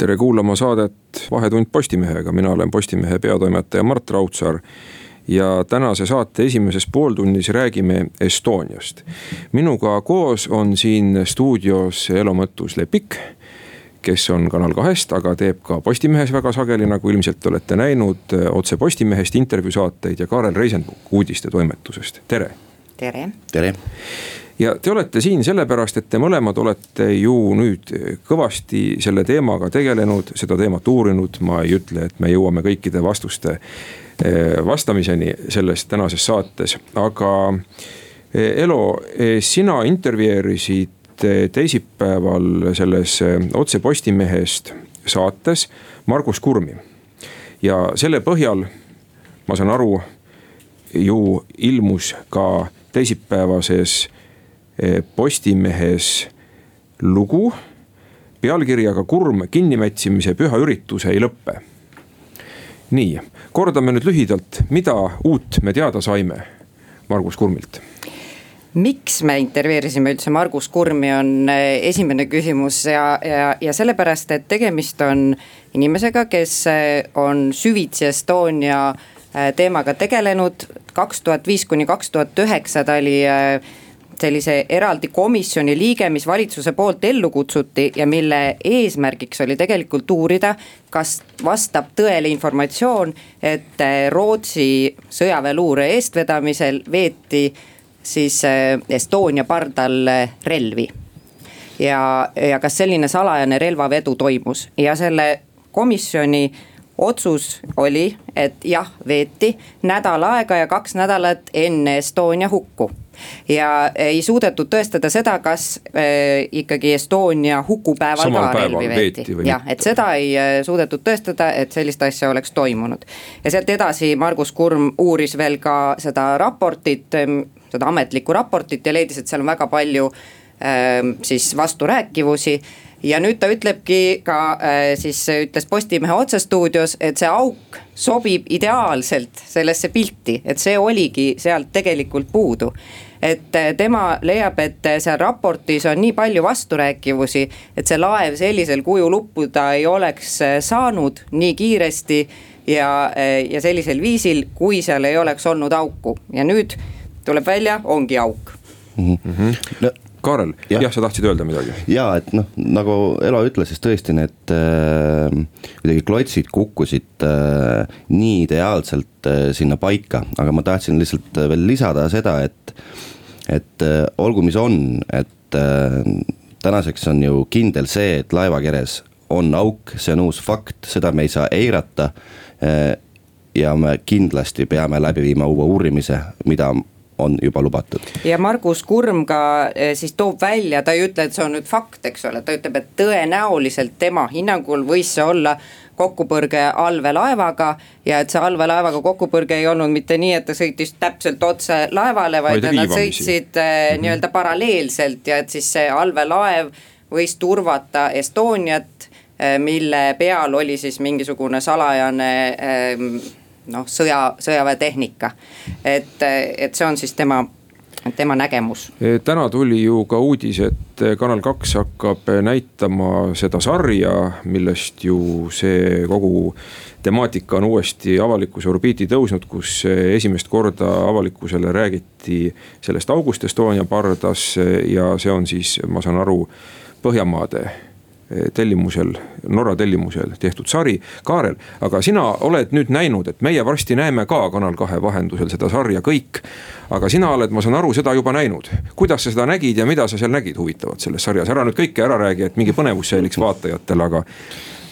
tere kuulama saadet Vahetund Postimehega, mina olen Postimehe peatoimetaja Mart Raudsaar. ja tänase saate esimeses pooltunnis räägime Estoniast. minuga koos on siin stuudios Elo Mõttus-Lepik kes on Kanal kahest, aga teeb ka Postimehes väga sageli, nagu ilmselt olete näinud, otse Postimehest intervjuusaateid ja Kaarel Reisenbuk uudistetoimetusest, tere. tere. tere ja te olete siin sellepärast, et te mõlemad olete ju nüüd kõvasti selle teemaga tegelenud, seda teemat uurinud, ma ei ütle, et me jõuame kõikide vastuste eh, vastamiseni selles tänases saates, aga eh, Elo, eh, sina intervjueerisid teisipäeval selles Otse Postimehest saates Margus Kurmi. ja selle põhjal, ma saan aru, ju ilmus ka teisipäevases Postimehes lugu pealkirjaga Kurm kinnimätsimise püha üritus ei lõppe. nii, kordame nüüd lühidalt, mida uut me teada saime Margus Kurmilt miks me intervjueerisime üldse Margus Kurmi, on eh, esimene küsimus ja, ja, ja sellepärast, et tegemist on inimesega, kes eh, on süvitsi Estonia eh, teemaga tegelenud. kaks tuhat viis kuni kaks tuhat üheksa ta oli sellise eraldi komisjoni liige, mis valitsuse poolt ellu kutsuti ja mille eesmärgiks oli tegelikult uurida, kas vastab tõele informatsioon, et eh, Rootsi sõjaväeluure eestvedamisel veeti siis eh, Estonia pardal relvi. ja, ja kas selline salajane relvavedu toimus ja selle komisjoni otsus oli, et jah, veeti nädal aega ja kaks nädalat enne Estonia hukku ja ei suudetud tõestada seda, kas äh, ikkagi Estonia hukupäeval ka relvi veeti, jah, et seda ei äh, suudetud tõestada, et sellist asja oleks toimunud. ja sealt edasi Margus Kurm uuris veel ka seda raportit, ähm, seda ametlikku raportit ja leidis, et seal on väga palju äh, siis vasturääkivusi. Ja nüüd ta ütlebki ka äh, siis ütles Postimehe otsestuudios, et see auk sobib ideaalselt sellesse pilti, et see oligi sealt tegelikult puudu et äh, tema leiab, et äh, seal raportis on nii palju vasturääkivusi, et see laev sellisel kujul uppuda ei oleks saanud nii kiiresti ja, ja sellisel viisil, kui seal ei oleks olnud auku ja nüüd tuleb välja, ongi auk mm. -hmm. No Kaarel, jah ja, sa tahtsid öelda midagi? ja et noh, nagu Elo ütles, siis tõesti need äh, kuidagi klotsid kukkusid äh, nii ideaalselt äh, sinna paika, aga ma tahtsin lihtsalt veel lisada seda, et. et äh, olgu, mis on, et äh, tänaseks on ju kindel see, et laevakeres on auk, see on uus fakt, seda me ei saa eirata äh, ja me kindlasti peame läbi viima uue uurimise, mida on juba lubatud. ja Margus Kurm ka eh, siis toob välja, ta ei ütle, et see on nüüd fakt, eks ole, ta ütleb, et tõenäoliselt tema hinnangul võis see olla kokkupõrge allveelaevaga ja et see allveelaevaga kokkupõrge ei olnud mitte nii, et ta sõitis täpselt otse laevale, vaid nad sõitsid mm -hmm. nii-öelda paralleelselt ja et siis see allveelaev võis turvata Estoniat, eh, mille peal oli siis mingisugune salajane äh, noh, sõja, sõjaväetehnika. et, et see on siis tema tema nägemus. E, täna tuli ju ka uudis, et Kanal kaks hakkab näitama seda sarja, millest ju see kogu temaatika on uuesti avalikkuse orbiiti tõusnud, kus esimest korda avalikkusele räägiti sellest august Estonia pardas ja see on siis, ma saan aru, Põhjamaade tellimusel, Norra tellimusel tehtud sari. Kaarel, aga sina oled nüüd näinud, et meie varsti näeme ka Kanal kahe vahendusel seda sarja kõik. aga sina oled, ma saan aru, seda juba näinud. kuidas sa seda nägid ja mida sa seal nägid huvitavat selles sarjas, ära nüüd kõike ära räägi, et mingi põnevus säiliks vaatajatel, aga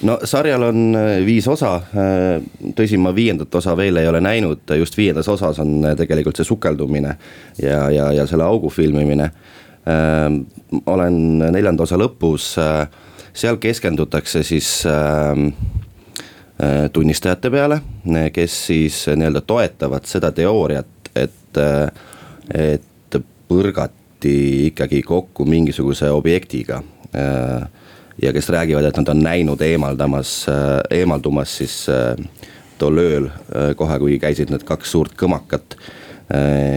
no sarjal on äh, viis osa, äh, tõsi, ma viiendat osa veel ei ole näinud, just viiendas osas on äh, tegelikult see sukeldumine ja, ja, ja selle augu filmimine. olen neljanda osa lõpus seal keskendutakse siis äh, tunnistajate peale, kes siis nii-öelda toetavad seda teooriat, et, et põrgati ikkagi kokku mingisuguse objektiga ja kes räägivad, et nad on näinud eemaldamas, eemaldumas siis tol ööl kohe, kui käisid need kaks suurt kõmakat,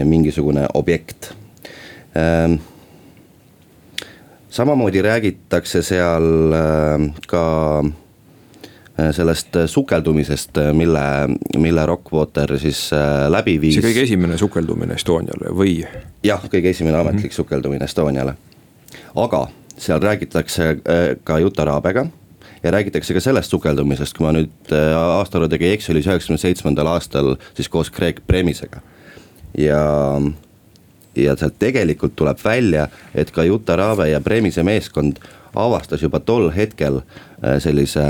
mingisugune objekt. Samamoodi räägitakse seal ka sellest sukeldumisest, mille, mille Rockwater siis läbi viis. see kõige esimene sukeldumine Estoniale või? jah, kõige esimene ametlik mm -hmm. sukeldumine Estoniale, aga seal räägitakse äh, ka Juta Raabega ja räägitakse ka sellest sukeldumisest, kui ma nüüd äh, aastaarvudega ei eksi, oli see üheksakümne seitsmendal aastal siis koos Craig Premisega. ja, ja sealt tegelikult tuleb välja, et ka Juta Raabe ja Premise meeskond avastas juba tol hetkel äh, sellise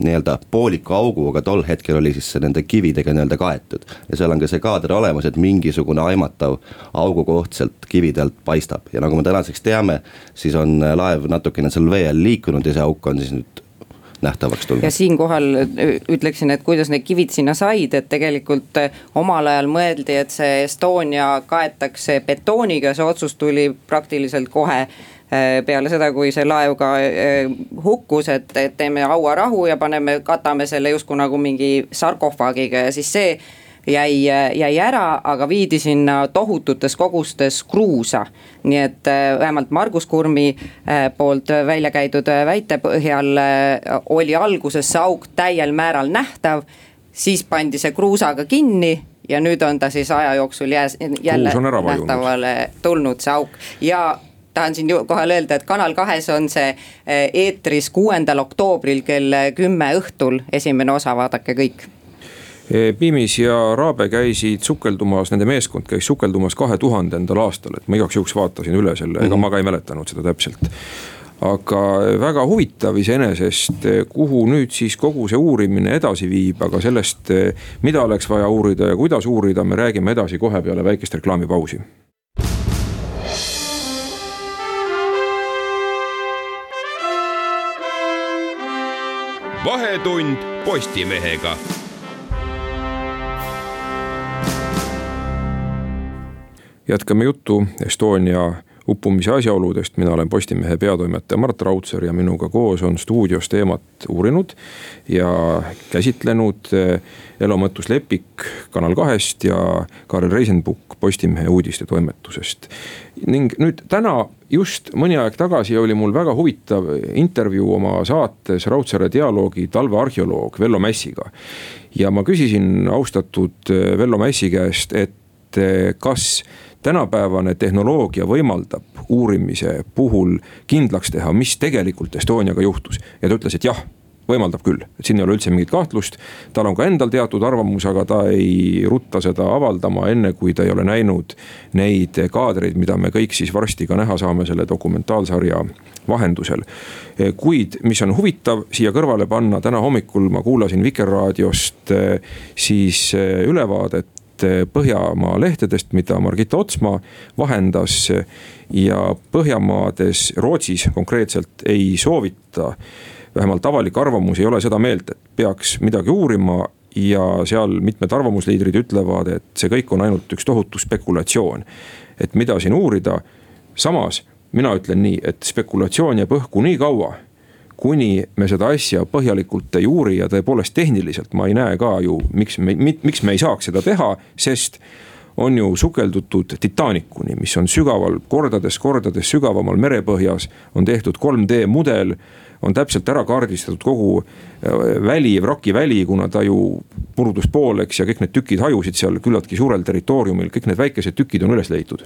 nii-öelda pooliku augu, aga tol hetkel oli siis see nende kividega nii-öelda kaetud. ja seal on ka see kaader olemas, et mingisugune aimatav augukoht sealt kivide alt paistab ja nagu me tänaseks teame, siis on laev natukene seal vee all liikunud ja see auk on siis nüüd nähtavaks tulnud. ja siinkohal ütleksin, et kuidas need kivid sinna said, et tegelikult äh, omal ajal mõeldi, et see Estonia kaetakse betooniga, see otsus tuli praktiliselt kohe Äh, peale seda, kui see laev ka äh, hukkus, et, et teeme hauarahu ja paneme, katame selle justkui nagu mingi sarkofaagiga ja siis see jäi, jäi ära, aga viidi sinna tohututes kogustes kruusa. nii et äh, vähemalt Margus Kurmi poolt välja käidud väite põhjal oli alguses see auk täiel määral nähtav, siis pandi see kruusaga kinni ja nüüd on ta siis aja jooksul jääs, jälle nähtavale tulnud see auk. Ja tahan siin kohal öelda, et Kanal kahes on see eetris kuuendal oktoobril kell kümme õhtul, esimene osa, vaadake kõik Piimis ja Raabe käisid sukeldumas, nende meeskond käis sukeldumas kahe tuhandendal aastal, et ma igaks juhuks vaatasin üle selle mm, -hmm. ega ma ka ei mäletanud seda täpselt. aga väga huvitav iseenesest, kuhu nüüd siis kogu see uurimine edasi viib, aga sellest, mida oleks vaja uurida ja kuidas uurida, me räägime edasi kohe peale väikest reklaamipausi vahetund Postimehega. Jätkame juttu Estonia uppumise asjaoludest, mina olen Postimehe peatoimetaja Mart Raudsaar ja minuga koos on stuudios teemat uurinud ja käsitlenud eh, Elo Mõttus Lepik Kanal kahest ja Karel Reisenbuk Postimehe uudistetoimetusest. ning nüüd täna just mõni aeg tagasi oli mul väga huvitav intervjuu oma saates Raudsaare dialoogi talvearheoloog Vello Mässiga. ja ma küsisin austatud eh, Vello Mässi käest, et eh, kas tänapäevane tehnoloogia võimaldab uurimise puhul kindlaks teha, mis tegelikult Estoniaga juhtus ja ta ütles, et jah võimaldab küll, et siin ei ole üldse mingit kahtlust. tal on ka endal teatud arvamus, aga ta ei rutta seda avaldama, enne kui ta ei ole näinud neid kaadreid, mida me kõik siis varsti ka näha saame selle dokumentaalsarja vahendusel. kuid, mis on huvitav siia kõrvale panna, täna hommikul ma kuulasin Vikerraadiost siis ülevaadet Eh, Põhjamaa lehtedest, mida Margita Otsma vahendas. ja Põhjamaades, Rootsis konkreetselt ei soovita, vähemalt avalik arvamus ei ole seda meelt, et peaks midagi uurima ja seal mitmed arvamusliidrid ütlevad, et see kõik on ainult üks tohutu spekulatsioon. et mida siin uurida, samas mina ütlen nii, et spekulatsioon jääb õhku nii kaua kuni me seda asja põhjalikult ei uuri ja tõepoolest tehniliselt ma ei näe ka ju, miks me, miks me ei saaks seda teha, sest on ju sukeldutud Titanicuni, mis on sügaval, kordades-kordades sügavamal merepõhjas, on tehtud 3D mudel on täpselt ära kaardistatud kogu äh, väli, vraki väli, kuna ta ju murdus pooleks ja kõik need tükid hajusid seal küllaltki suurel territooriumil, kõik need väikesed tükid on üles leitud.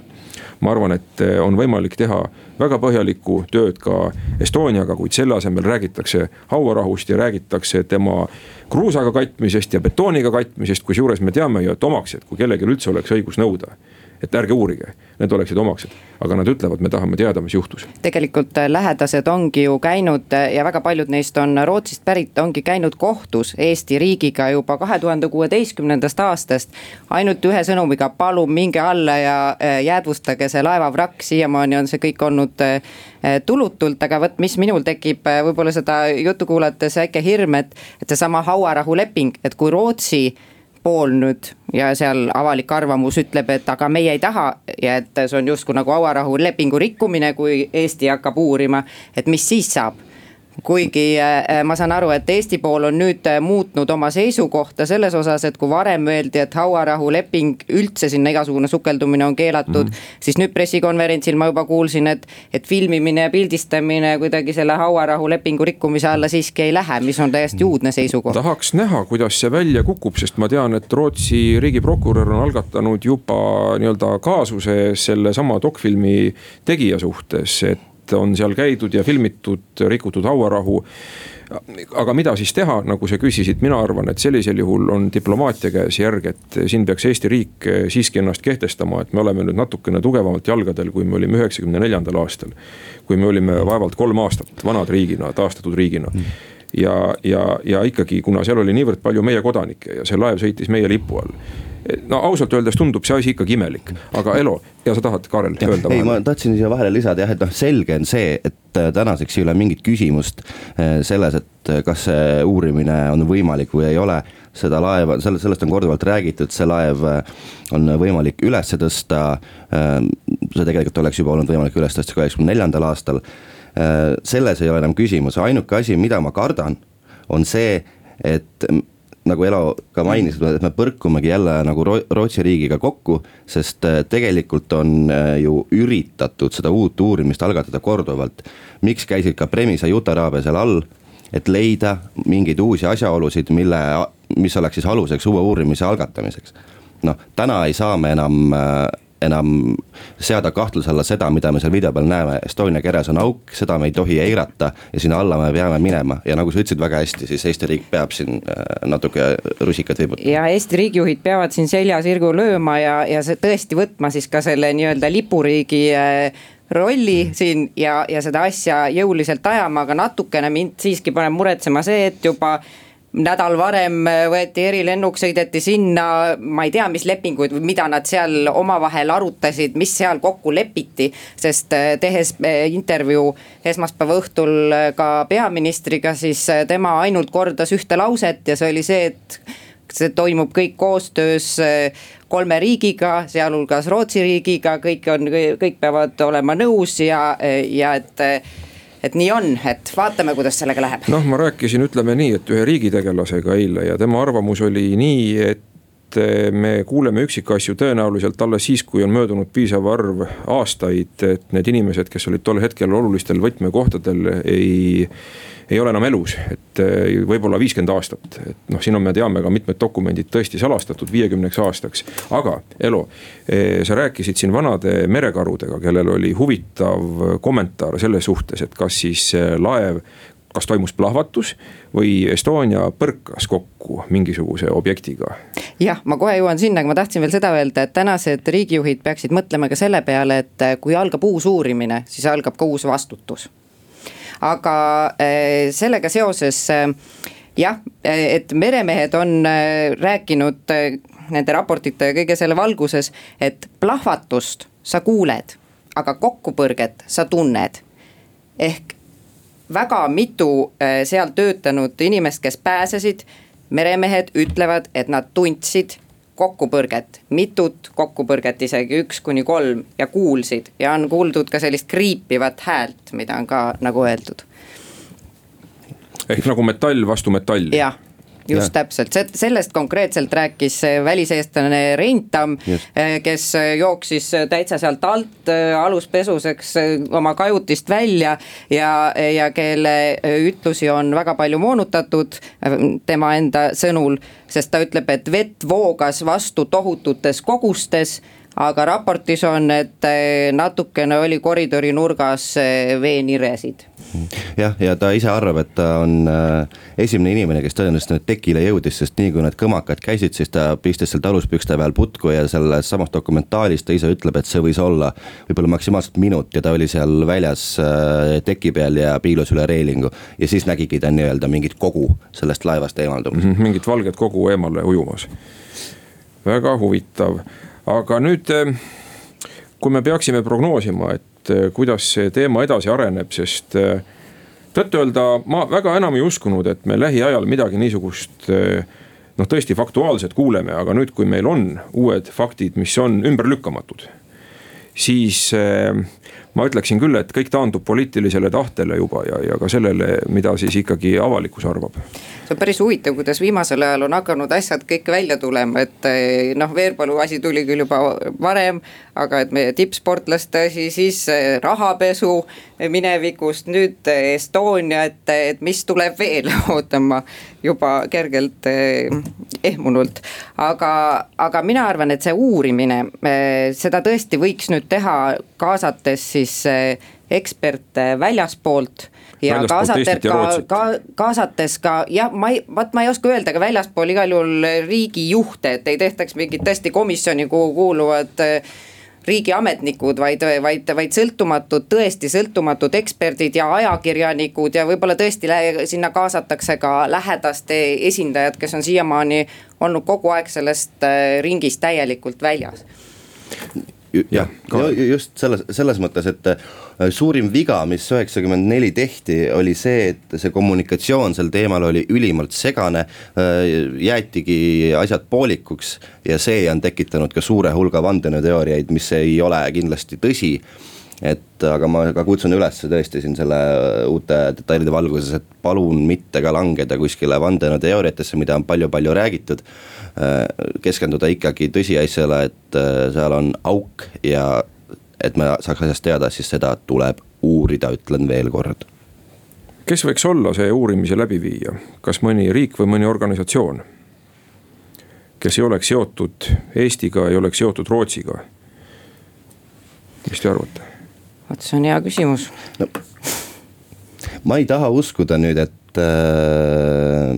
ma arvan, et äh, on võimalik teha väga põhjalikku tööd ka Estoniaga, kuid selle asemel räägitakse hauarahust ja räägitakse tema kruusaga katmisest ja betooniga katmisest, kusjuures me teame ju, et omaksed, kui kellelgi üldse oleks õigus nõuda et ärge uurige, need oleksid omaksed. aga nad ütlevad, me tahame teada, mis juhtus. tegelikult äh, lähedased ongi ju käinud äh, ja väga paljud neist on Rootsist pärit, ongi käinud kohtus Eesti riigiga juba kahe tuhande kuueteistkümnendast aastast. ainult ühe sõnumiga, palun minge alla ja äh, jäädvustage see laevavrakk, siiamaani on see kõik olnud tulutult, aga vot, mis minul tekib võib-olla seda juttu kuulates väike hirm, et, et seesama hauarahuleping, et kui Rootsi pool nüüd ja seal avalik arvamus ütleb, et aga meie ei taha ja et see on justkui nagu hauarahulepingu rikkumine, kui Eesti hakkab uurima, et mis siis saab kuigi äh, ma saan aru, et Eesti pool on nüüd äh, muutnud oma seisukohta selles osas, et kui varem öeldi, et hauarahuleping, üldse sinna igasugune sukeldumine on keelatud mm. -hmm. siis nüüd pressikonverentsil ma juba kuulsin, et, et filmimine ja pildistamine kuidagi selle hauarahulepingu rikkumise alla siiski ei lähe, mis on täiesti uudne seisukoht. tahaks näha, kuidas see välja kukub, sest ma tean, et Rootsi riigiprokurör on algatanud juba nii-öelda kaasuse sellesama dokfilmi tegija suhtes, et on seal käidud ja filmitud, rikutud hauarahu aga mida siis teha, nagu sa küsisid, mina arvan, et sellisel juhul on diplomaatia käes järg, et siin peaks Eesti riik siiski ennast kehtestama, et me oleme nüüd natukene tugevamalt jalgadel, kui me olime üheksakümne neljandal aastal. kui me olime vaevalt kolm aastat vanad riigina, taastatud riigina mm. ja, ja, ja ikkagi, kuna seal oli niivõrd palju meie kodanikke ja see laev sõitis meie lipu all no ausalt öeldes tundub see asi ikkagi imelik, aga Elo, ja sa tahad, Karel, öelda? ei, ma tahtsin siia vahele lisada jah, et noh, selge on see, et äh, tänaseks ei ole mingit küsimust äh, selles, et äh, kas see uurimine on võimalik või ei ole. seda laeva, selle, sellest on korduvalt räägitud, see laev on võimalik üles tõsta. see tegelikult oleks juba olnud võimalik üles tõsta kaheksakümne neljandal aastal. selles ei ole enam küsimus, ainuke asi, mida ma kardan, on see, et nagu Elo ka mainis, et me põrkumegi jälle nagu Rootsi riigiga kokku, sest äh, tegelikult on äh, ju üritatud seda uut uurimist algatada korduvalt. miks käisid ka Premis ja Juta-Raabia seal all, et leida mingeid uusi asjaolusid, mille, mis oleks siis aluseks uue uurimise algatamiseks. noh, täna ei saa me enam äh, enam seada kahtluse alla seda, mida me seal video peal näeme, Estonia keres on auk, seda me ei tohi eirata ja sinna alla me peame minema. Ja nagu sa ütlesid väga hästi, siis Eesti riik peab siin äh, natuke rusikat vibutama. ja Eesti riigijuhid peavad siin selja sirgu lööma ja, ja see tõesti võtma siis ka selle nii-öelda lipuriigi äh, rolli siin ja, ja seda asja jõuliselt ajama, aga natukene mind siiski paneb muretsema see, et juba nädal varem võeti erilennuk, sõideti sinna, ma ei tea, mis lepinguid või mida nad seal omavahel arutasid, mis seal kokku lepiti. sest eh, tehes eh, intervjuu esmaspäeva õhtul ka peaministriga, siis tema ainult kordas ühte lauset ja see oli see, et see toimub kõik koostöös kolme riigiga, sealhulgas Rootsi riigiga, kõik on, kõik peavad olema nõus ja, ja et et nii on, et vaatame, kuidas sellega läheb. noh, ma rääkisin, ütleme nii, et ühe riigitegelasega eile ja tema arvamus oli nii, et me kuuleme üksikasju tõenäoliselt alles siis, kui on möödunud piisav arv aastaid, et need inimesed, kes olid tol hetkel olulistel võtmekohtadel, ei ei ole enam elus, et eh, võib-olla viiskümmend aastat, et noh, siin on, me teame ka mitmed dokumendid tõesti salastatud viiekümneks aastaks. aga Elo, eh, sa rääkisid siin vanade merekarudega, kellel oli huvitav kommentaar selle suhtes, et kas siis laev kas toimus plahvatus või Estonia põrkas kokku mingisuguse objektiga? jah, ma kohe jõuan sinna, aga ma tahtsin veel seda öelda, et tänased riigijuhid peaksid mõtlema ka selle peale, et kui algab uus uurimine, siis algab ka uus vastutus aga eh, sellega seoses eh, jah, eh, et meremehed on rääkinud nende raportite ja kõige selle valguses, et plahvatust sa kuuled, aga kokkupõrget sa tunned. ehk väga mitu seal töötanud inimest, kes pääsesid, meremehed ütlevad, et nad tundsid kokkupõrget, mitut kokkupõrget, isegi üks kuni kolm ja kuulsid ja on kuuldud ka sellist kriipivat häält, mida on ka nagu öeldud. ehk nagu metall vastu metalli. jah just ja. täpselt, sellest konkreetselt rääkis väliseestlane Rein Tamm, eh, kes jooksis täitsa sealt alt eh, aluspesuseks eh, oma kajutist välja ja, ja kelle ütlusi on väga palju moonutatud tema enda sõnul, sest ta ütleb, et vett voogas vastu tohututes kogustes aga raportis on, et eh, natukene oli koridori nurgas eh, veeniresid. jah, ja ta ise arvab, et ta on äh, esimene inimene, kes tõenäoliselt nüüd tekile jõudis, sest nii kui need kõmakad käisid, siis ta pistas seal taluspükste peal putku ja selles samas dokumentaalis ta ise ütleb, et see võis olla võib-olla maksimaalselt minut ja ta oli seal väljas teki peal ja piilus üle reelingu. ja siis nägigi ta nii-öelda mingit kogu sellest laevast eemaldumas mm. -hmm, mingit valget kogu eemale ujumas, väga huvitav aga nüüd, eh, kui me peaksime prognoosima, et eh, kuidas see teema edasi areneb, sest eh, tõtt-öelda ma väga enam ei uskunud, et me lähiajal midagi niisugust noh, tõesti faktuaalset kuuleme, aga nüüd, kui meil on uued faktid, mis on ümberlükkamatud, siis ma ütleksin küll, et kõik taandub poliitilisele tahtele juba ja, ja ka sellele, mida siis ikkagi avalikkus arvab see on päris huvitav, kuidas viimasel ajal on hakanud asjad kõik välja tulema, et eh, noh, Veerpalu asi tuli küll juba varem. aga et meie tippsportlaste asi, siis eh, rahapesu minevikust, nüüd eh, Estonia, et, et mis tuleb veel ootan ma juba kergelt ehmunult. aga, aga mina arvan, et see uurimine, seda tõesti võiks nüüd teha, kaasates siis eksperte väljaspoolt ja kaasates ka, ka, kaasates ka jah, ma ei, vaat ma ei oska öelda, aga väljaspool igal juhul riigijuhte, et ei tehtaks mingit tõesti komisjoni, kuhu kuuluvad äh, riigiametnikud, vaid, vaid, vaid sõltumatud, tõesti sõltumatud eksperdid ja ajakirjanikud ja võib-olla tõesti sinna kaasatakse ka lähedaste esindajad, kes on siiamaani olnud kogu aeg sellest äh, ringist täielikult väljas jah, just selles, selles mõttes, et äh, suurim viga, mis üheksakümmend neli tehti, oli see, et see kommunikatsioon sel teemal oli ülimalt segane. Äh, jäetigi asjad poolikuks ja see on tekitanud ka suure hulga vandenõuteooriaid, mis ei ole kindlasti tõsi et aga ma ka kutsun üles tõesti siin selle uute detailide valguses, et palun mitte ka langeda kuskile vandenõuteooriatesse, mida on palju-palju räägitud. Keskenduda ikkagi tõsiasjale, et äh, seal on auk ja et me saaks asjast teada, siis seda tuleb uurida, ütlen veel kord. kes võiks olla see uurimise läbiviija, kas mõni riik või mõni organisatsioon? kes ei oleks seotud Eestiga, ei oleks seotud Rootsiga? mis te arvate? Vot see on hea küsimus no,. ma ei taha uskuda nüüd, et äh,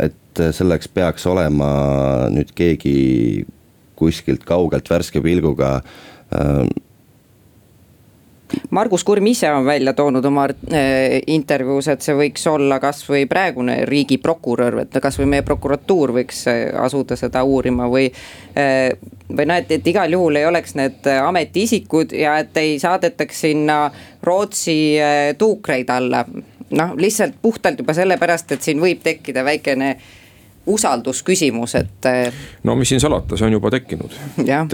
et selleks peaks olema nüüd keegi kuskilt kaugelt värske pilguga äh, Margus Kurm ise on välja toonud oma äh, intervjuus, et see võiks olla kasvõi praegune riigiprokurör, et kasvõi meie prokuratuur võiks äh, asuda seda uurima või. Äh, või noh, et, et igal juhul ei oleks need ametiisikud ja et ei saadetaks sinna Rootsi tuukreid alla noh, lihtsalt puhtalt juba sellepärast, et siin võib tekkida väikene usaldusküsimus, et. Eh, no mis siin salata, see on juba tekkinud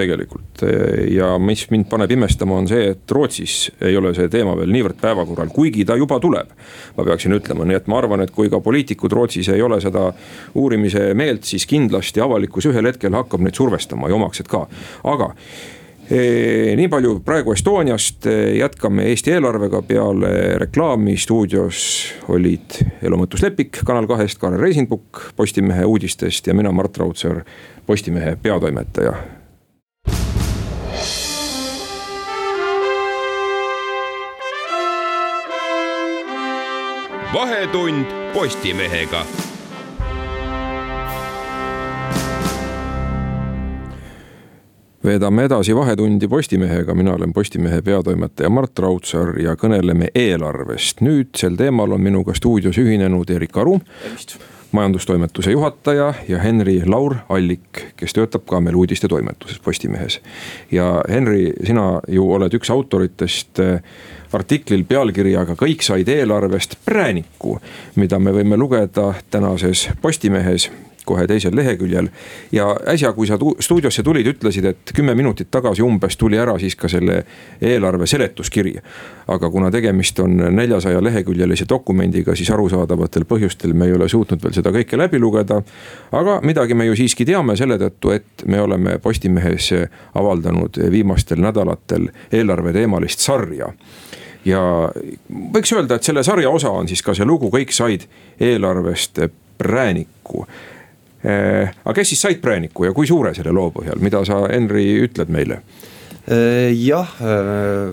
tegelikult ja mis mind paneb imestama, on see, et Rootsis ei ole see teema veel niivõrd päevakorral, kuigi ta juba tuleb. ma peaksin ütlema, nii et ma arvan, et kui ka poliitikud Rootsis ei ole seda uurimise meelt, siis kindlasti avalikkus ühel hetkel hakkab neid survestama ja omaksed ka, aga nii palju praegu Estoniast, jätkame Eesti eelarvega peale reklaami stuudios olid Elo Mõttus Lepik Kanal kahest, Kaarel Reisingpukk Postimehe uudistest ja mina, Mart Raudsaar, Postimehe peatoimetaja. vahetund Postimehega veedame edasi Vahetundi Postimehega, mina olen Postimehe peatoimetaja Mart Raudsaar ja kõneleme eelarvest. nüüd sel teemal on minuga stuudios ühinenud Erik Aru. majandustoimetuse juhataja ja Henri Laur Allik, kes töötab ka meil uudistetoimetuses Postimehes. ja Henri, sina ju oled üks autoritest eh, artiklil pealkirjaga Kõik said eelarvest prääniku, mida me võime lugeda tänases Postimehes kohe teisel leheküljel. ja äsja, kui sa stuudiosse tulid, ütlesid, et kümme minutit tagasi umbes tuli ära siis ka selle eelarve seletuskiri. aga kuna tegemist on neljasaja leheküljelise dokumendiga, siis arusaadavatel põhjustel me ei ole suutnud veel seda kõike läbi lugeda. aga midagi me ju siiski teame selle tõttu, et me oleme Postimehes avaldanud viimastel nädalatel eelarveteemalist sarja ja võiks öelda, et selle sarja osa on siis ka see lugu Kõik said eelarvest prääniku aga kes siis said prääniku ja kui suure selle loo põhjal, mida sa, Henri, ütled meile? Äh, jah, äh,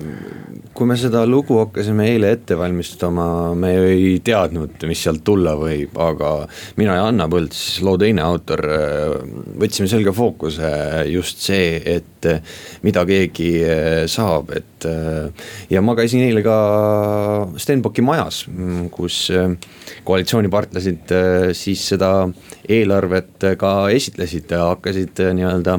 kui me seda lugu hakkasime eile ette valmistama, me ei teadnud, mis sealt tulla võib, aga mina ja Anna Põld, siis loo teine autor, äh, võtsime selge fookuse just see, et mida keegi saab, et. ja ma käisin eile ka Stenbocki majas, kus koalitsioonipartnerid siis seda eelarvet ka esitlesid, hakkasid nii-öelda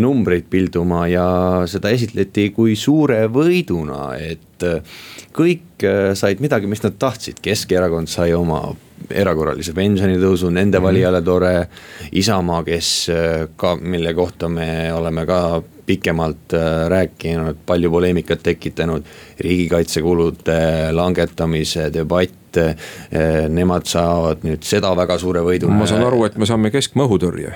numbreid pilduma ja seda esitleti kui suure võiduna, et äh, kõik äh, said midagi, mis nad tahtsid, Keskerakond sai oma erakorralise pensionitõusu, nende mm -hmm. valijale tore. Isamaa, kes äh, ka, mille kohta me oleme ka pikemalt rääkinud, palju poleemikat tekitanud. riigikaitsekulude langetamise debatt, nemad saavad nüüd seda väga suure võidu. ma saan aru, et me saame keskmaa õhutõrje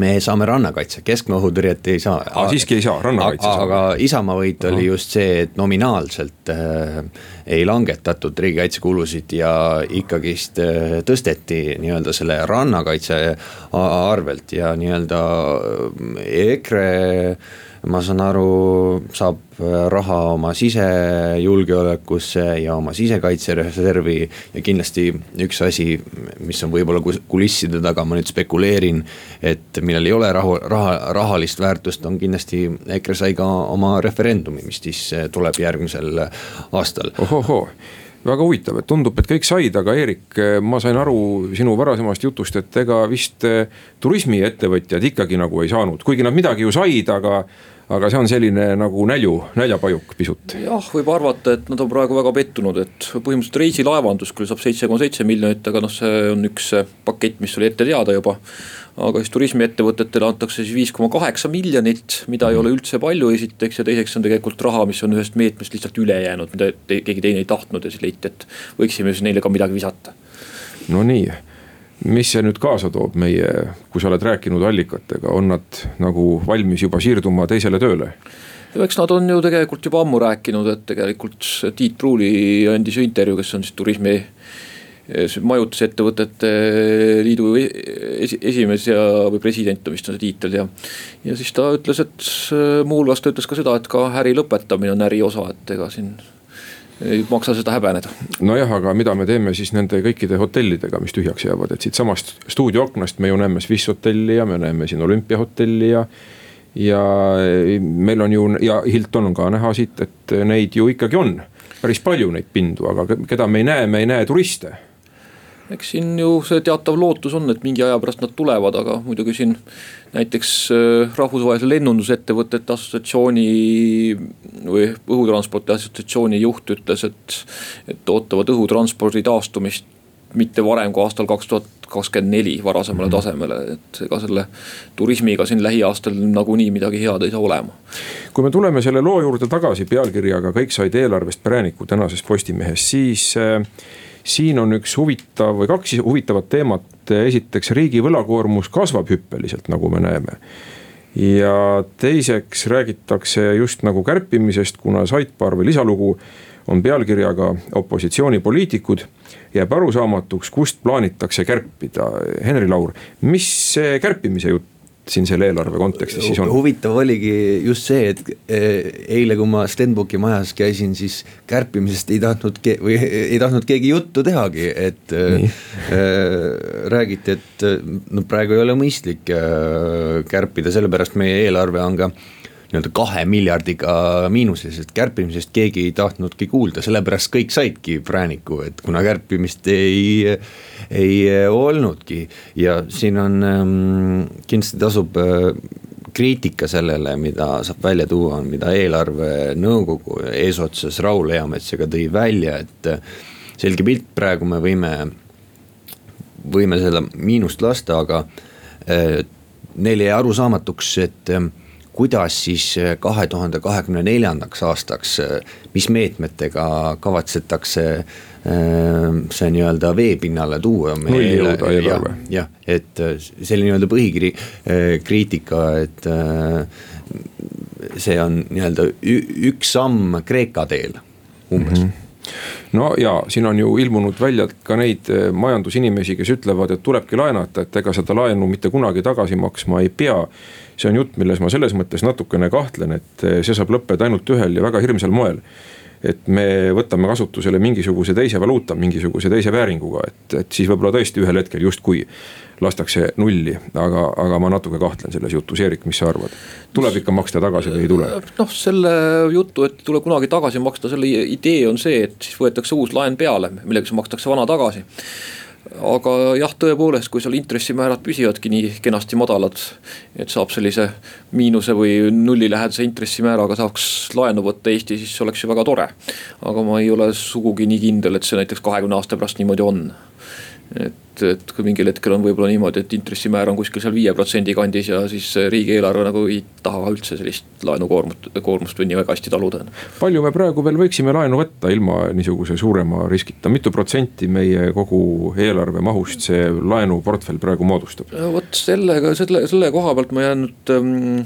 me saame rannakaitse, keskmaa õhutõrjet ei saa. aa, siiski ei saa, rannakaitse saab. aga Isamaa võit oli just see, et nominaalselt äh, ei langetatud riigikaitsekulusid ja ikkagist äh, tõsteti nii-öelda selle rannakaitse arvelt ja nii-öelda äh, EKRE ma saan aru, saab äh, raha oma sisejulgeolekusse ja oma sisekaitsereservi. ja kindlasti üks asi, mis on võib-olla kulisside taga, ma nüüd spekuleerin. et millel ei ole rahu, raha, rahalist väärtust, on kindlasti EKRE sai ka oma referendumi, mis siis äh, tuleb järgmisel aastal. ohohoo väga huvitav, et tundub, et kõik said, aga Eerik, ma sain aru sinu varasemast jutust, et ega vist äh, turismiettevõtjad ikkagi nagu ei saanud, kuigi nad midagi ju said, aga aga see on selline nagu nälju, näljapajuk pisut. jah, võib arvata, et nad on praegu väga pettunud, et põhimõtteliselt reisilaevandus küll saab seitse koma seitse miljonit, aga noh, see on üks pakett, mis oli ette teada juba. Aga siis turismiettevõtetele antakse siis viis koma kaheksa miljonit, mida ei ole üldse palju, esiteks ja teiseks on tegelikult raha, mis on ühest meetmest lihtsalt üle jäänud, mida te, keegi teine ei tahtnud ja siis leiti, et võiksime siis neile ka midagi visata. no nii mis see nüüd kaasa toob meie, kui sa oled rääkinud allikatega, on nad nagu valmis juba siirduma teisele tööle? eks nad on ju tegelikult juba ammu rääkinud, et tegelikult Tiit Pruuli andis ju intervjuu, kes on siis turismi majutusettevõtete liidu esi, esimees ja, või president on vist on see tiitel ja. ja siis ta ütles, et muuhulgas ta ütles ka seda, et ka äri lõpetamine on äri osa, et ega siin ei maksa seda häbeneda. nojah, aga mida me teeme siis nende kõikide hotellidega, mis tühjaks jäävad, et siitsamast stuudioaknast me ju näeme Swiss hotelli ja me näeme siin olümpiahotelli ja. ja meil on ju ja Hilton on ka näha siit, et neid ju ikkagi on päris palju neid pindu, aga keda me ei näe, me ei näe turiste eks siin ju see teatav lootus on, et mingi aja pärast nad tulevad, aga muidugi siin näiteks äh, Rahvusvahelise Lennundusettevõtete Assotsiatsiooni või Õhutranspordi Assotsiatsiooni juht ütles, et, et ootavad õhutranspordi taastumist mitte varem kui aastal kaks tuhat kakskümmend neli varasemale -hmm. tasemele, et ega selle turismiga siin lähiaastal nagunii midagi head ei saa olema. kui me tuleme selle loo juurde tagasi pealkirjaga Kõik said eelarvest prääniku tänases Postimehes, siis äh, siin on üks huvitav või kaks huvitavat teemat, esiteks riigi võlakoormus kasvab hüppeliselt, nagu me näeme. ja teiseks räägitakse just nagu kärpimisest, kuna sidebar või lisalugu on pealkirjaga opositsioonipoliitikud. jääb arusaamatuks, kust plaanitakse kärpida, Henri Laur, mis see kärpimise jutt siin selle eelarve kontekstis siis on? huvitav oligi just see, et eh, eile, kui ma Stenbocki majas käisin, siis kärpimisest ei tahtnud või ei tahtnud keegi juttu tehagi, et äh, räägiti, et no praegu ei ole mõistlik äh, kärpida, sellepärast meie eelarve on ka nii-öelda kahe miljardiga miinuses, et kärpimisest keegi ei tahtnudki kuulda, sellepärast kõik saidki prääniku, et kuna kärpimist ei, ei olnudki. ja siin on ähm, kindlasti tasub äh, kriitika sellele, mida saab välja tuua, mida eelarvenõukogu eesotsas Raul Eametsaga tõi välja, et äh, selge pilt, praegu me võime, võime seda miinust lasta, aga äh, neile jäi arusaamatuks, et kuidas siis äh, kahe tuhande kahekümne neljandaks aastaks, äh, mis meetmetega kavatsetakse äh, see nii-öelda veepinnale tuua. nulli jõuda eelarve. jah, et see oli nii-öelda põhikriitika, et see on nii-öelda üks samm Kreeka teel umbes mm. -hmm no ja siin on ju ilmunud välja ka neid eh, majandusinimesi, kes ütlevad, et tulebki laenata, et ega seda laenu mitte kunagi tagasi maksma ei pea. see on jutt, milles ma selles mõttes natukene kahtlen, et eh, see saab lõppeda ainult ühel ja väga hirmsal moel et me võtame kasutusele mingisuguse teise valuuta, mingisuguse teise vääringuga, et, et siis võib-olla tõesti ühel hetkel justkui lastakse nulli, aga, aga ma natuke kahtlen selles jutus, Eerik, mis sa arvad? tuleb ikka maksta tagasi või ei tule? noh, selle jutu, et tuleb kunagi tagasi maksta, selle idee on see, et siis võetakse uus laen peale, millega siis makstakse vana tagasi aga jah, tõepoolest, kui seal intressimäärad püsivadki nii kenasti madalad, et saab sellise miinuse või nullilähedase intressimääraga saaks laenu võtta Eesti, siis oleks ju väga tore. aga ma ei ole sugugi nii kindel, et see näiteks kahekümne aasta pärast niimoodi on et, et kui mingil hetkel on võib-olla niimoodi, et intressimäär on kuskil seal viie protsendi kandis ja siis riigieelarve nagu ei taha üldse sellist laenukoormut, koormust või nii väga hästi taluda. palju me praegu veel võiksime laenu võtta ilma niisuguse suurema riskita, mitu protsenti meie kogu eelarve mahust see laenuportfell praegu moodustab? vot sellega, selle, selle koha pealt ma jään nüüd ähm,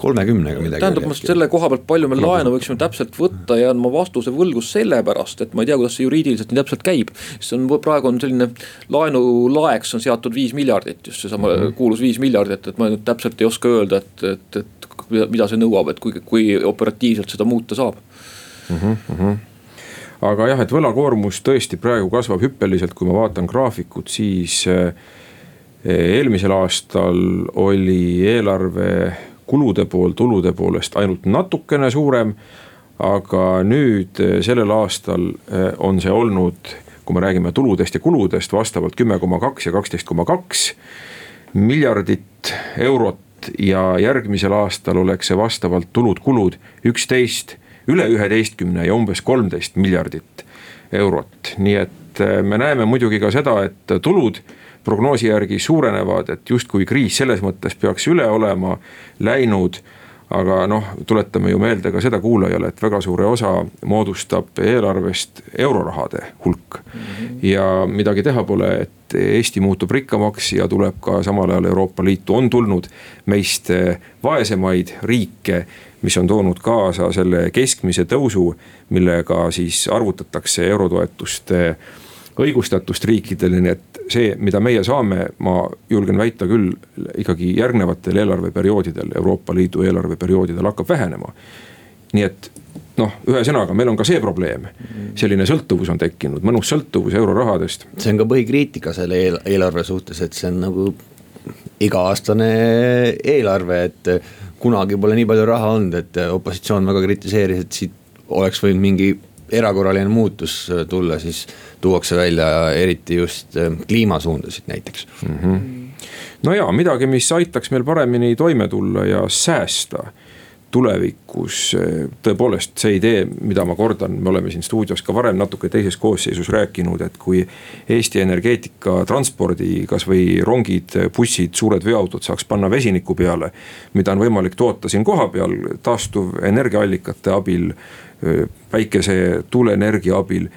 kolmekümnega midagi. tähendab, ma selle koha pealt, palju me laenu võiksime täpselt võtta, jään ma vastuse võlgu sellepärast, et ma ei tea, kuidas see juriidiliselt nii täpselt käib. see on, praegu on selline laenulaeks on seatud viis miljardit, just seesama mm -hmm. kuulus viis miljardit, et ma nüüd täpselt ei oska öelda, et, et, et mida see nõuab, et kui, kui operatiivselt seda muuta saab mm. -hmm aga jah, et võlakoormus tõesti praegu kasvab hüppeliselt, kui ma vaatan graafikut, siis eh, eelmisel aastal oli eelarve kulude pool tulude poolest ainult natukene suurem. aga nüüd eh, sellel aastal eh, on see olnud, kui me räägime tuludest ja kuludest, vastavalt kümme koma kaks ja kaksteist koma kaks miljardit eurot ja järgmisel aastal oleks see vastavalt tulud-kulud üksteist, üle üheteistkümne ja umbes kolmteist miljardit eurot, nii et eh, me näeme muidugi ka seda, et tulud prognoosi järgi suurenevad, et justkui kriis selles mõttes peaks üle olema läinud aga noh, tuletame ju meelde ka seda kuulajale, et väga suure osa moodustab eelarvest eurorahade hulk mm. -hmm. ja midagi teha pole, et Eesti muutub rikkamaks ja tuleb ka samal ajal Euroopa Liitu, on tulnud meist vaesemaid riike mis on toonud kaasa selle keskmise tõusu, millega siis arvutatakse eurotoetuste õigustatust riikidele, nii et see, mida meie saame, ma julgen väita küll, ikkagi järgnevatel eelarveperioodidel, Euroopa Liidu eelarveperioodidel hakkab vähenema. nii et noh, ühesõnaga, meil on ka see probleem, selline sõltuvus on tekkinud, mõnus sõltuvus eurorahadest. see on ka põhikriitika selle eel eelarve suhtes, et see on nagu iga-aastane eelarve, et kunagi pole nii palju raha olnud, et opositsioon väga kritiseeris, et siit oleks võinud mingi erakorraline muutus tulla, siis tuuakse välja eriti just äh, kliimasuundasid näiteks mm. -hmm. no ja midagi, mis aitaks meil paremini toime tulla ja säästa tulevikus tõepoolest see idee, mida ma kordan, me oleme siin stuudios ka varem natuke teises koosseisus rääkinud, et kui Eesti energeetika transpordi, kasvõi rongid, bussid, suured veoautod saaks panna vesiniku peale. mida on võimalik toota siin kohapeal taastuvenergiaallikate abil, päikese, tuuleenergia abil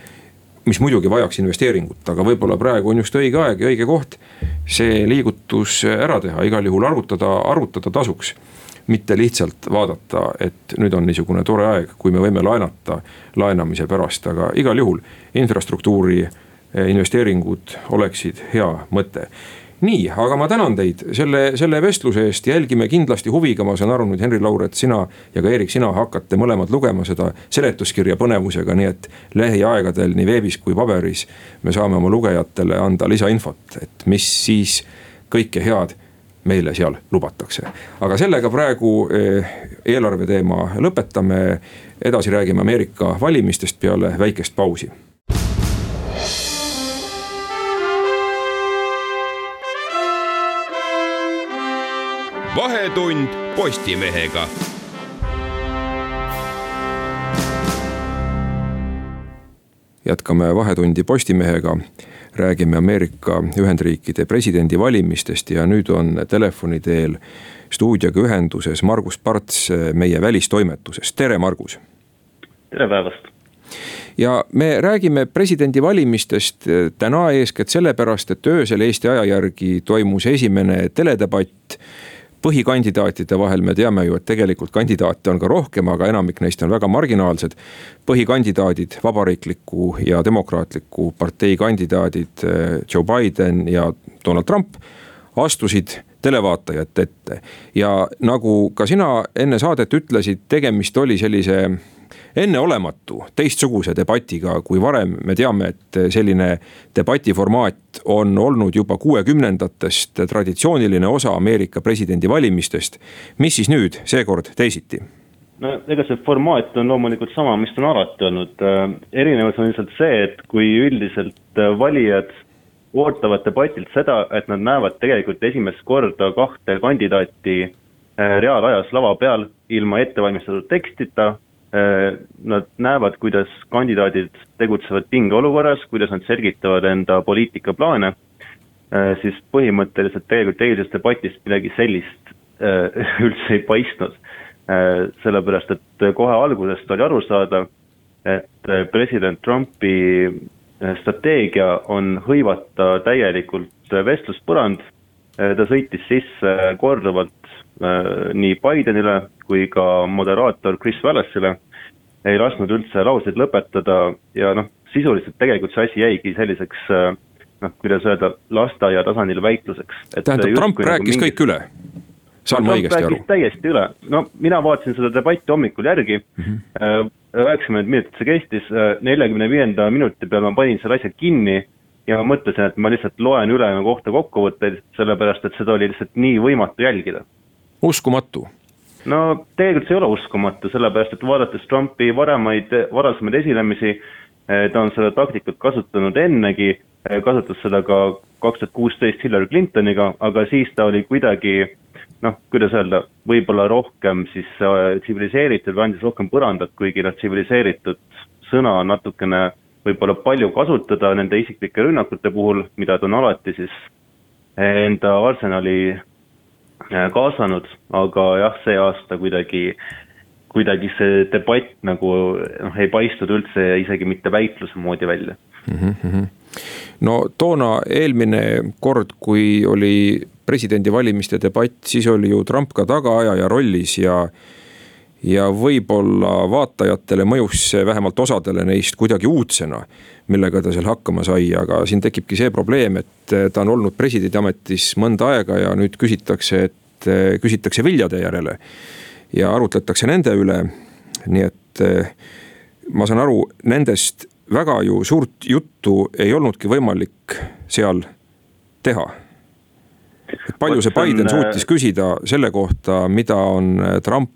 mis muidugi vajaks investeeringut, aga võib-olla praegu on just õige aeg ja õige koht see liigutus ära teha, igal juhul arvutada, arvutada tasuks. mitte lihtsalt vaadata, et nüüd on niisugune tore aeg, kui me võime laenata laenamise pärast, aga igal juhul infrastruktuuri investeeringud oleksid hea mõte nii, aga ma tänan teid selle, selle vestluse eest, jälgime kindlasti huviga, ma saan aru nüüd Henri Lauret, sina ja ka Eerik, sina hakkate mõlemad lugema seda seletuskirja põnevusega, nii et lähiaegadel nii veebis kui paberis. me saame oma lugejatele anda lisainfot, et mis siis kõike head meile seal lubatakse. aga sellega praegu eh, eelarve teema lõpetame, edasi räägime Ameerika valimistest peale väikest pausi vahetund Postimehega. jätkame Vahetundi Postimehega, räägime Ameerika Ühendriikide presidendivalimistest ja nüüd on telefoni teel stuudioga ühenduses Margus Parts meie välistoimetusest, tere Margus. tere päevast ja me räägime presidendivalimistest täna eeskätt sellepärast, et öösel Eesti aja järgi toimus esimene teledebatt põhikandidaatide vahel me teame ju, et tegelikult kandidaate on ka rohkem, aga enamik neist on väga marginaalsed. põhikandidaadid, vabariikliku ja demokraatliku partei kandidaadid eh, Joe Biden ja Donald Trump astusid televaatajate ette. ja nagu ka sina enne saadet ütlesid, tegemist oli sellise enneolematu teistsuguse debatiga, kui varem me teame, et selline debati formaat on olnud juba kuuekümnendatest traditsiooniline osa Ameerika presidendivalimistest. mis siis nüüd seekord teisiti? no ega see formaat on loomulikult sama, mis ta on alati olnud, erinevus on lihtsalt see, et kui üldiselt valijad ootavad debatilt seda, et nad näevad tegelikult esimest korda kahte kandidaati äh, reaalajas lava peal ilma ettevalmistatud tekstita, nad näevad, kuidas kandidaadid tegutsevad pingeolukorras, kuidas nad selgitavad enda poliitikaplaane, äh, siis põhimõtteliselt tegelikult eilsest debatist midagi sellist äh, üldse ei paistnud. sellepärast, et kohe algusest oli aru saada, et president Trumpi strateegia on hõivata täielikult vestluspõrand, ta sõitis sisse korduvalt nii Bidenile kui ka moderaator Chris Wallace'ile ei lasknud üldse lauseid lõpetada ja noh, sisuliselt tegelikult see asi jäigi selliseks noh, kuidas öelda, lasteaia tasandil väitluseks. tähendab, Trump nagu rääkis nagu kõik üle? saan ma õigesti aru? täiesti üle, no mina vaatasin seda debatti hommikul järgi mm, -hmm. üheksakümmend minutit see kestis, neljakümne viienda minuti peal ma panin selle asja kinni ja ma mõtlesin, et ma lihtsalt loen ülejäänu kohta kokkuvõtteid, sellepärast et seda oli lihtsalt nii võimatu jälgida. Uskumatu. No tegelikult see ei ole uskumatu, sellepärast et vaadates Trumpi varemaid, varasemaid esinemisi, eh, ta on seda taktikat kasutanud ennegi, eh, kasutas seda ka kaks tuhat kuusteist Hillary Clintoniga, aga siis ta oli kuidagi noh, kuidas öelda, võib-olla rohkem siis eh, tsiviliseeritud või andis rohkem põrandat, kuigi noh, tsiviliseeritud sõna on natukene võib-olla palju kasutada nende isiklike rünnakute puhul, mida ta on alati siis enda arsenali kaasanud, aga jah, see aasta kuidagi, kuidagi see debatt nagu noh, ei paistnud üldse isegi mitte väitluse moodi välja mm. -hmm. no toona eelmine kord, kui oli presidendivalimiste debatt, siis oli ju Trump ka tagaajaja rollis ja ja võib-olla vaatajatele mõjus see vähemalt osadele neist kuidagi uudsena, millega ta seal hakkama sai, aga siin tekibki see probleem, et ta on olnud presidendiametis mõnda aega ja nüüd küsitakse, et küsitakse viljade järele ja arutletakse nende üle. nii et ma saan aru, nendest väga ju suurt juttu ei olnudki võimalik seal teha. et palju see Biden suutis küsida selle kohta, mida on Trump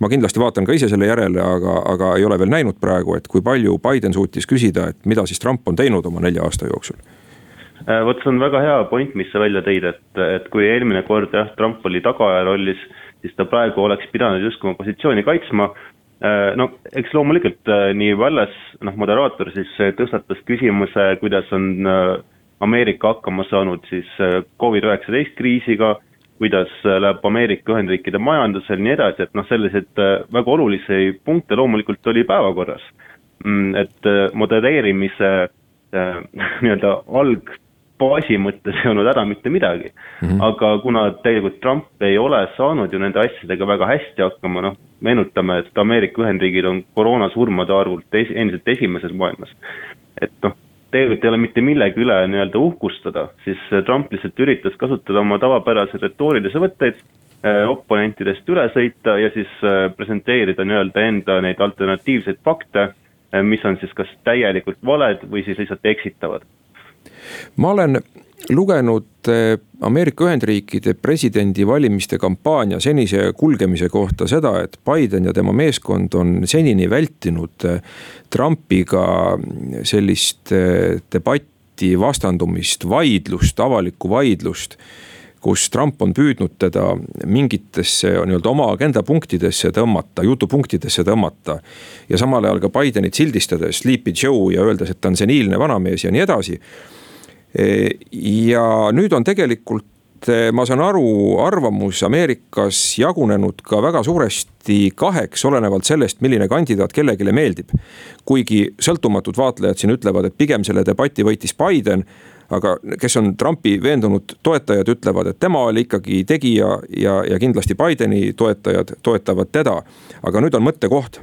ma kindlasti vaatan ka ise selle järele, aga, aga ei ole veel näinud praegu, et kui palju Biden suutis küsida, et mida siis Trump on teinud oma nelja aasta jooksul Äh, vot see on väga hea point, mis sa välja tõid, et, et kui eelmine kord jah, Trump oli tagaaja rollis, siis ta praegu oleks pidanud justkui oma positsiooni kaitsma. Äh, no eks loomulikult äh, nii Vallas, noh moderaator siis tõstatas küsimuse, kuidas on Ameerika hakkama saanud siis Covid-19 kriisiga, kuidas läheb Ameerika Ühendriikide majandusel, nii edasi, et noh, selliseid väga olulisi punkte loomulikult oli päevakorras. Mm, et modereerimise nii-öelda alg baasi mõttes ei olnud häda mitte midagi mm. -hmm. aga kuna tegelikult Trump ei ole saanud ju nende asjadega väga hästi hakkama, noh, meenutame, et Ameerika Ühendriigid on koroonasurmade arvult es, endiselt esimeses maailmas. et noh, tegelikult ei ole mitte millegi üle nii-öelda uhkustada, siis Trump lihtsalt üritas kasutada oma tavapäraseid retoorilisi võtteid äh,, oponentidest üle sõita ja siis äh, presenteerida nii-öelda enda neid alternatiivseid fakte äh,, mis on siis kas täielikult valed või siis lihtsalt eksitavad ma olen lugenud eh, Ameerika Ühendriikide presidendivalimiste kampaania senise kulgemise kohta seda, et Biden ja tema meeskond on senini vältinud eh, Trumpiga sellist eh, debatti, vastandumist, vaidlust, avalikku vaidlust kus Trump on püüdnud teda mingitesse nii-öelda oma agenda punktidesse tõmmata, jutupunktidesse tõmmata. ja samal ajal ka Bidenit sildistades, Sleepy Joe ja öeldes, et ta on seniilne vanamees ja nii edasi ja nüüd on tegelikult eh, ma saan aru, arvamus Ameerikas jagunenud ka väga suuresti kaheks, olenevalt sellest, milline kandidaat kellelegi meeldib. kuigi sõltumatud vaatlejad siin ütlevad, et pigem selle debati võitis Biden. aga kes on Trumpi veendunud toetajad, ütlevad, et tema oli ikkagi tegija ja, ja kindlasti Bideni toetajad toetavad teda. aga nüüd on mõttekoht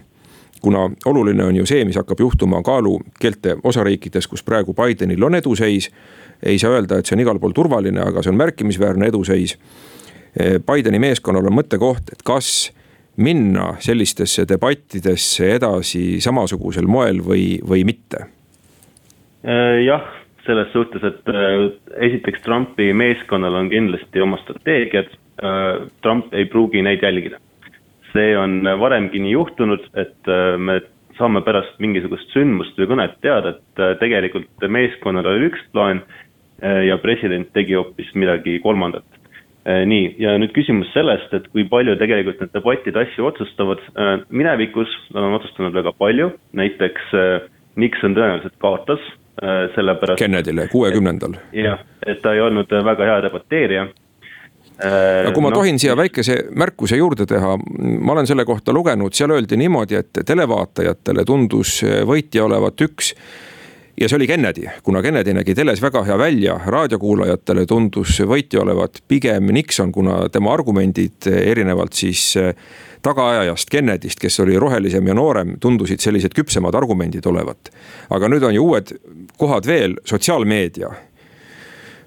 kuna oluline on ju see, mis hakkab juhtuma kaalukeelte osariikides, kus praegu Bidenil on eduseis. ei saa öelda, et see on igal pool turvaline, aga see on märkimisväärne eduseis. Bideni meeskonnal on mõttekoht, et kas minna sellistesse debattidesse edasi samasugusel moel või, või mitte? Jah, selles suhtes, et äh, esiteks Trumpi meeskonnal on kindlasti oma strateegiad. Äh, Trump ei pruugi neid jälgida see on varemgi nii juhtunud, et äh, me saame pärast mingisugust sündmust või kõnet teada, et äh, tegelikult meeskonnal oli üks plaan äh, ja president tegi hoopis midagi kolmandat. nii, ja nüüd küsimus sellest, et kui palju tegelikult need debatid asju otsustavad, minevikus nad on otsustanud väga palju, näiteks Nixon tõenäoliselt kaotas, sellepärast. Kennedyle, kuuekümnendal. jah, et ta ei olnud väga hea debateerija aga kui ma no. tohin siia väikese märkuse juurde teha, ma olen selle kohta lugenud, seal öeldi niimoodi, et televaatajatele tundus võitja olevat üks ja see oli Kennedy, kuna Kennedy nägi teles väga hea välja, raadiokuulajatele tundus võitja olevat pigem Nixon, kuna tema argumendid erinevalt siis tagaajajast Kennedyst, kes oli rohelisem ja noorem, tundusid sellised küpsemad argumendid olevat. aga nüüd on ju uued kohad veel, sotsiaalmeedia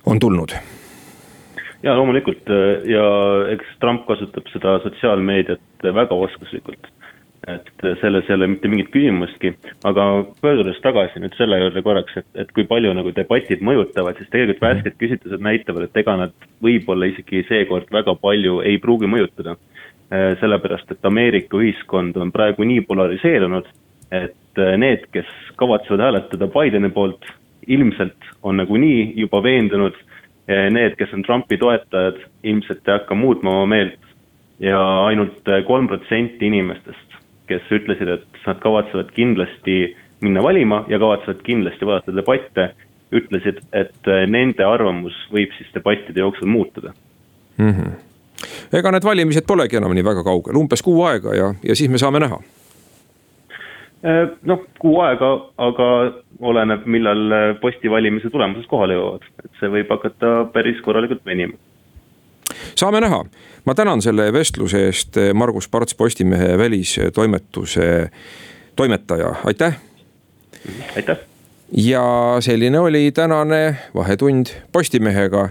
on tulnud ja loomulikult ja eks Trump kasutab seda sotsiaalmeediat väga oskuslikult. et selles ei ole mitte mingit küsimustki, aga pöördudes tagasi nüüd selle juurde korraks, et, et kui palju nagu debatid mõjutavad, siis tegelikult värsked küsitlused näitavad, et ega nad võib-olla isegi seekord väga palju ei pruugi mõjutada. Sellepärast, et Ameerika ühiskond on praegu nii polariseerunud, et need, kes kavatsevad hääletada Bideni poolt, ilmselt on nagunii juba veendunud need, kes on Trumpi toetajad, ilmselt ei hakka muutma oma meelt ja ainult kolm protsenti inimestest, kes ütlesid, et nad kavatsevad kindlasti minna valima ja kavatsevad kindlasti vaadata debatte, ütlesid, et nende arvamus võib siis debattide jooksul muutuda mm. -hmm. ega need valimised polegi enam nii väga kaugel, umbes kuu aega ja, ja siis me saame näha Äh, noh, kuu aega, aga oleneb, millal äh, posti valimise tulemused kohale jõuavad, et see võib hakata päris korralikult venima. saame näha, ma tänan selle vestluse eest, Margus Parts, Postimehe välistoimetuse toimetaja, aitäh. aitäh. ja selline oli tänane Vahetund Postimehega.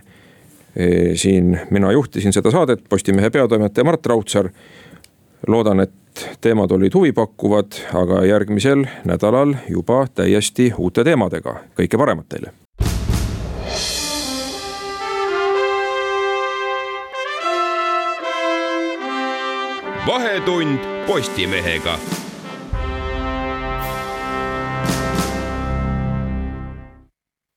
Siin mina juhtisin seda saadet, Postimehe peatoimetaja Mart Raudsaar. loodan, et teemad olid huvipakkuvad, aga järgmisel nädalal juba täiesti uute teemadega. kõike paremat teile. vahetund Postimehega